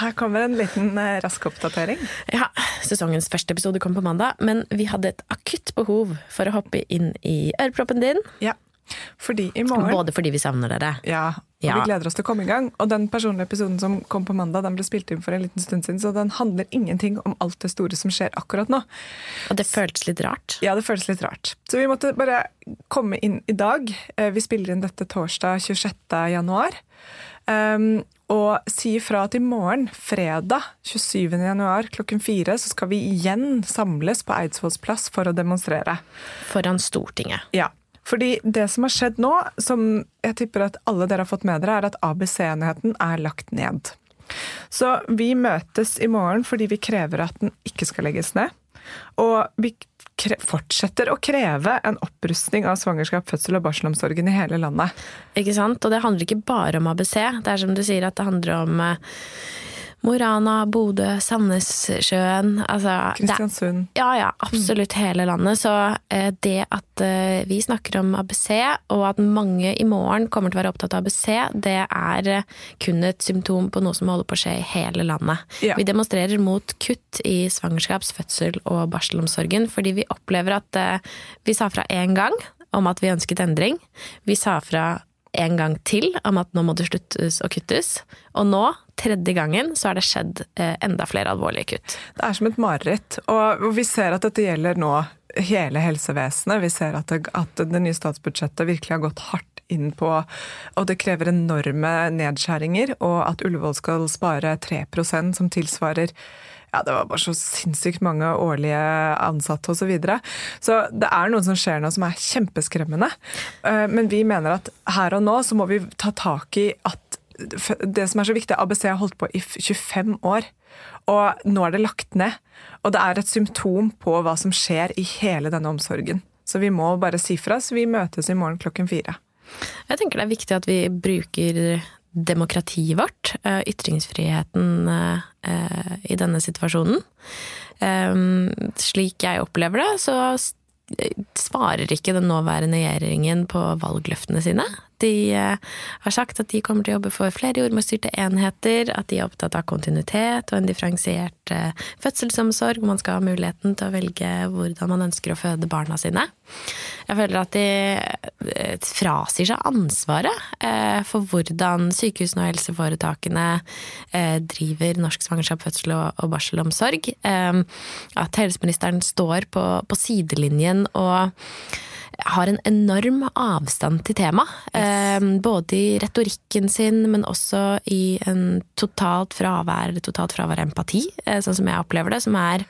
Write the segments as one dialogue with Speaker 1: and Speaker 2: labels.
Speaker 1: Her kommer en liten eh, rask oppdatering.
Speaker 2: Ja, Sesongens første episode kom på mandag, men vi hadde et akutt behov for å hoppe inn i øreproppen din.
Speaker 1: Ja, fordi i morgen
Speaker 2: Både fordi vi savner dere.
Speaker 1: Ja, og
Speaker 2: Ja.
Speaker 1: vi gleder oss til å komme i gang. Og den personlige episoden som kom på mandag, den ble spilt inn for en liten stund siden, så den handler ingenting om alt det store som skjer akkurat nå.
Speaker 2: Og det føltes litt rart.
Speaker 1: Ja, det føles litt rart. Så vi måtte bare komme inn i dag. Eh, Vi spiller inn dette torsdag 26. januar. Um, og si ifra at i morgen, fredag 27. januar klokken fire, så skal vi igjen samles på Eidsvolls plass for å demonstrere.
Speaker 2: Foran Stortinget.
Speaker 1: Ja. Fordi det som har skjedd nå, som jeg tipper at alle dere har fått med dere, er at ABC-enheten er lagt ned. Så vi møtes i morgen fordi vi krever at den ikke skal legges ned. Og vi fortsetter å kreve en opprustning av svangerskap, fødsel og barselomsorgen i hele landet.
Speaker 2: Ikke sant? Og det handler ikke bare om ABC. Det er som du sier at det handler om eh, Mo i Rana, Bodø, Sandnessjøen. Altså, det
Speaker 1: Kristiansund.
Speaker 2: Ja, ja, absolutt hele landet. Så eh, det at eh, vi snakker om ABC, og at mange i morgen kommer til å være opptatt av ABC, det er eh, kun et symptom på noe som holder på å skje i hele landet.
Speaker 1: Ja.
Speaker 2: Vi demonstrerer mot kutt i svangerskaps-, fødsel- og barselomsorgen, fordi vi opplever at eh, vi sa fra én gang om at vi ønsket endring. Vi sa fra en gang til om at nå må det sluttes og kuttes. Og nå, tredje gangen, så har det skjedd eh, enda flere alvorlige kutt.
Speaker 1: Det er som et mareritt. Og vi ser at dette gjelder nå hele helsevesenet. Vi ser at det, at det nye statsbudsjettet virkelig har gått hardt inn på Og det krever enorme nedskjæringer, og at Ullevål skal spare 3% som tilsvarer ja, det var bare så sinnssykt mange årlige ansatte osv. Så, videre. så det er noe som skjer nå som er kjempeskremmende. Eh, Men vi mener at her og nå så må vi ta tak i at det som er så viktig, ABC har holdt på i 25 år. Og nå er det lagt ned. Og det er et symptom på hva som skjer i hele denne omsorgen. Så vi må bare si fra, så vi møtes i morgen klokken fire.
Speaker 2: Jeg tenker det er viktig at vi bruker demokratiet vårt, eh, ytringsfriheten eh, i denne situasjonen. Um, Slik jeg opplever det, så svarer ikke den nåværende regjeringen på valgløftene sine. De eh, har sagt at de kommer til å jobbe for flere jordmorstyrte enheter, at de er opptatt av kontinuitet og en differensiert eh, fødselsomsorg, man skal ha muligheten til å velge hvordan man ønsker å føde barna sine. Jeg føler at de eh, frasier seg ansvaret for hvordan sykehusene og helseforetakene driver norsk svangerskap, fødsel og, barselomsorg. At helseministeren står på, på sidelinjen og har en enorm avstand til temaet. Yes. både i retorikken sin, men også i en totalt fravær, totalt fravær av empati, eh, sånn som jeg opplever det. Som er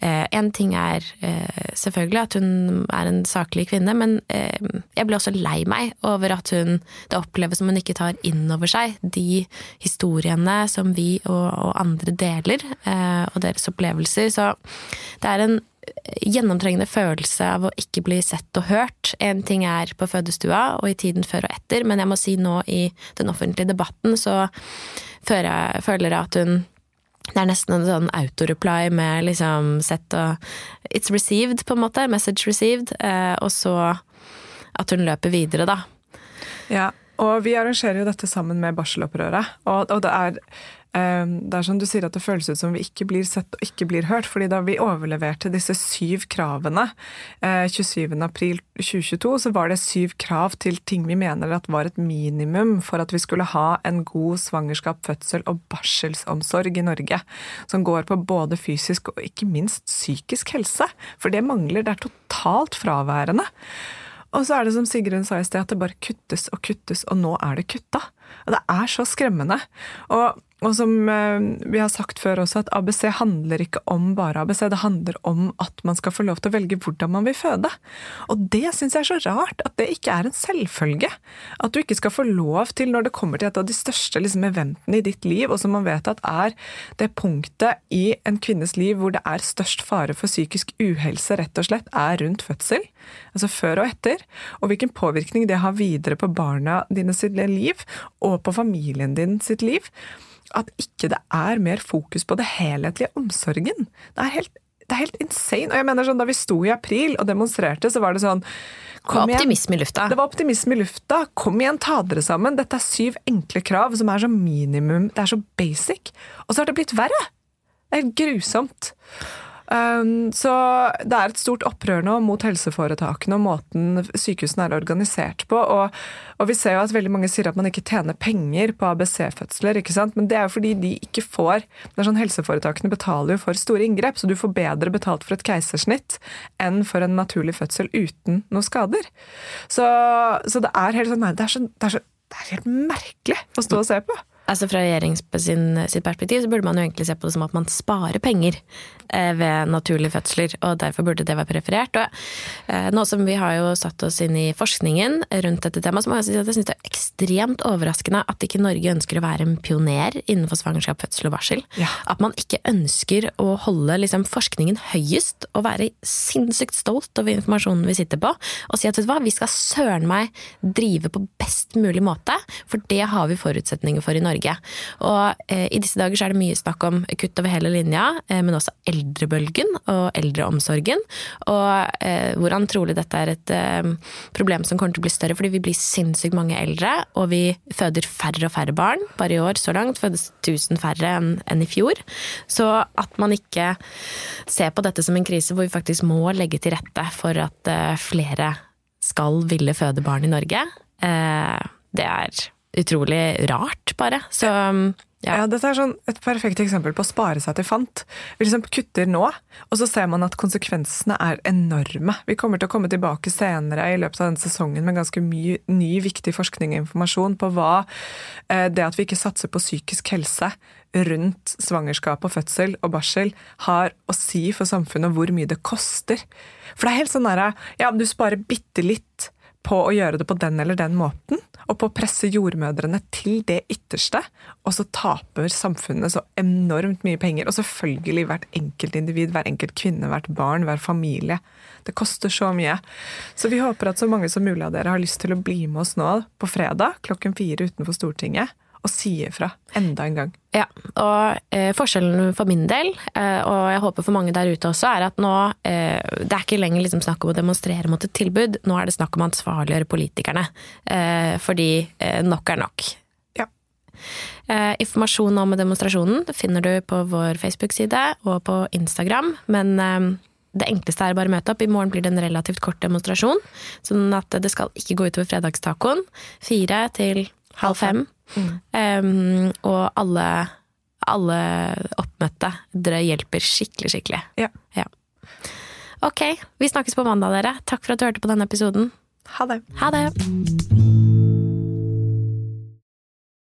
Speaker 2: eh, En ting er eh, selvfølgelig at hun er en saklig kvinne, men eh, jeg blir også lei meg over at hun Det oppleves som hun ikke tar inn over seg de historiene som vi og, andre deler, eh, og deres opplevelser. Så det er en gjennomtrengende følelse av å ikke bli sett og hørt. En ting er på fødestua og i tiden før og etter, men jeg må si nå i den offentlige debatten så føler jeg, at hun det er nesten en sånn autoreply med liksom sett og It's received, på en måte. Message received. Eh, og så at hun løper videre, da.
Speaker 1: Ja, og vi arrangerer jo dette sammen med barselopprøret. Og, og det er det er som du sier at det føles ut som vi ikke blir sett og ikke blir hørt. fordi da vi overleverte disse syv kravene eh, 27.4.2022, så var det syv krav til ting vi mener at var et minimum for at vi skulle ha en god svangerskap, fødsel og barselsomsorg i Norge. Som går på både fysisk og ikke minst psykisk helse. For det mangler. Det er totalt fraværende. Og så er det som Sigrun sa i sted, at det bare kuttes og kuttes, og nå er det kutta. Og det er så skremmende. Og og som eh, vi har sagt før også, at ABC handler ikke om bare ABC. Det handler om at man skal få lov til å velge hvordan man vil føde. Og det syns jeg er så rart, at det ikke er en selvfølge. At du ikke skal få lov til, når det kommer til et av de største liksom, eventene i ditt liv, og som man vet at er det punktet i en kvinnes liv hvor det er størst fare for psykisk uhelse, rett og slett, er rundt fødsel. Altså før og etter. Og hvilken påvirkning det har videre på barna dine sitt liv, og på familien din sitt liv at ikke det er mer fokus på det helhetlige omsorgen. Det er helt, det er helt insane. Og jeg mener sånn, Da vi sto i april og demonstrerte, så var det sånn
Speaker 2: det var optimisme i lufta.
Speaker 1: Det var optimisme i lufta. Kom igjen, ta dere sammen. Dette er syv enkle krav som er så minimum, det er så basic. Og så har det blitt verre! Det er grusomt. Um, så det er et stort opprør nå mot helseforetakene og måten sykehusene er organisert på. Og, og, vi ser jo at veldig mange sier at man ikke tjener penger på ABC-fødsler. ikke sant? Men det er jo fordi de ikke får det er sånn Helseforetakene betaler jo for store inngrep, så du får bedre betalt for et keisersnitt enn for en naturlig fødsel uten noen skader. Så, så det er helt sånn, det er så, det er så det er helt merkelig å stå og se på
Speaker 2: altså Fra regjeringens sitt perspektiv så burde man jo egentlig se på det som at man sparer penger eh, ved naturlige fødsler, og derfor burde det være preferert. Og eh, nå som vi har jo satt oss inn i forskningen rundt dette temaet, så må jeg si at jeg syns det er ekstremt overraskende at ikke Norge ønsker å være en pioner innenfor svangerskap, fødsel og barsel. Ja. At man ikke ønsker å holde liksom, forskningen høyest og være sinnssykt stolt over informasjonen vi sitter på, og si at vet du hva, vi skal søren meg drive på best mulig måte, for det har vi forutsetninger for i Norge. Norge. Og eh, i disse dager så er det mye snakk om kutt over hele linja, eh, men også eldrebølgen og eldreomsorgen. Og eh, hvordan trolig dette er et eh, problem som kommer til å bli større, fordi vi blir sinnssykt mange eldre, og vi føder færre og færre barn. Bare i år så langt fødes 1000 færre enn, enn i fjor. Så at man ikke ser på dette som en krise hvor vi faktisk må legge til rette for at eh, flere skal ville føde barn i Norge, eh, det er utrolig rart, bare. Så
Speaker 1: ja. ja. Dette er sånn et perfekt eksempel på å spare seg til fant. Vi liksom kutter nå, og så ser man at konsekvensene er enorme. Vi kommer til å komme tilbake senere i løpet av denne sesongen med ganske mye ny, viktig forskning og informasjon på hva eh, det at vi ikke satser på psykisk helse rundt svangerskap og fødsel og barsel har å si for samfunnet, hvor mye det koster. For det er helt sånn derre Ja, du sparer bitte litt på å gjøre det på den eller den måten, og på å presse jordmødrene til det ytterste. Og så taper samfunnet så enormt mye penger. Og selvfølgelig hvert enkelt individ, hver enkelt kvinne, hvert barn, hver familie. Det koster så mye. Så vi håper at så mange som mulig av dere har lyst til å bli med oss nå på fredag klokken fire utenfor Stortinget og si ifra enda en gang.
Speaker 2: Ja, og eh, forskjellen for min del, eh, og jeg håper for mange der ute også, er at nå eh, Det er ikke lenger liksom snakk om å demonstrere mot et tilbud, nå er det snakk om å ansvarliggjøre politikerne. Eh, fordi eh, nok er nok. Ja. Eh, informasjon om demonstrasjonen finner du på vår Facebook-side og på Instagram, men det enkleste er bare å møte opp. I morgen blir det en relativt kort demonstrasjon. Sånn at det skal ikke gå utover fredagstacoen. Fire til halv fem. Mm. Um, og alle, alle oppmøtte. Dere hjelper skikkelig, skikkelig. Ja. ja. Ok, vi snakkes på mandag, dere. Takk for at du hørte på denne episoden.
Speaker 1: Ha det.
Speaker 2: Ha det.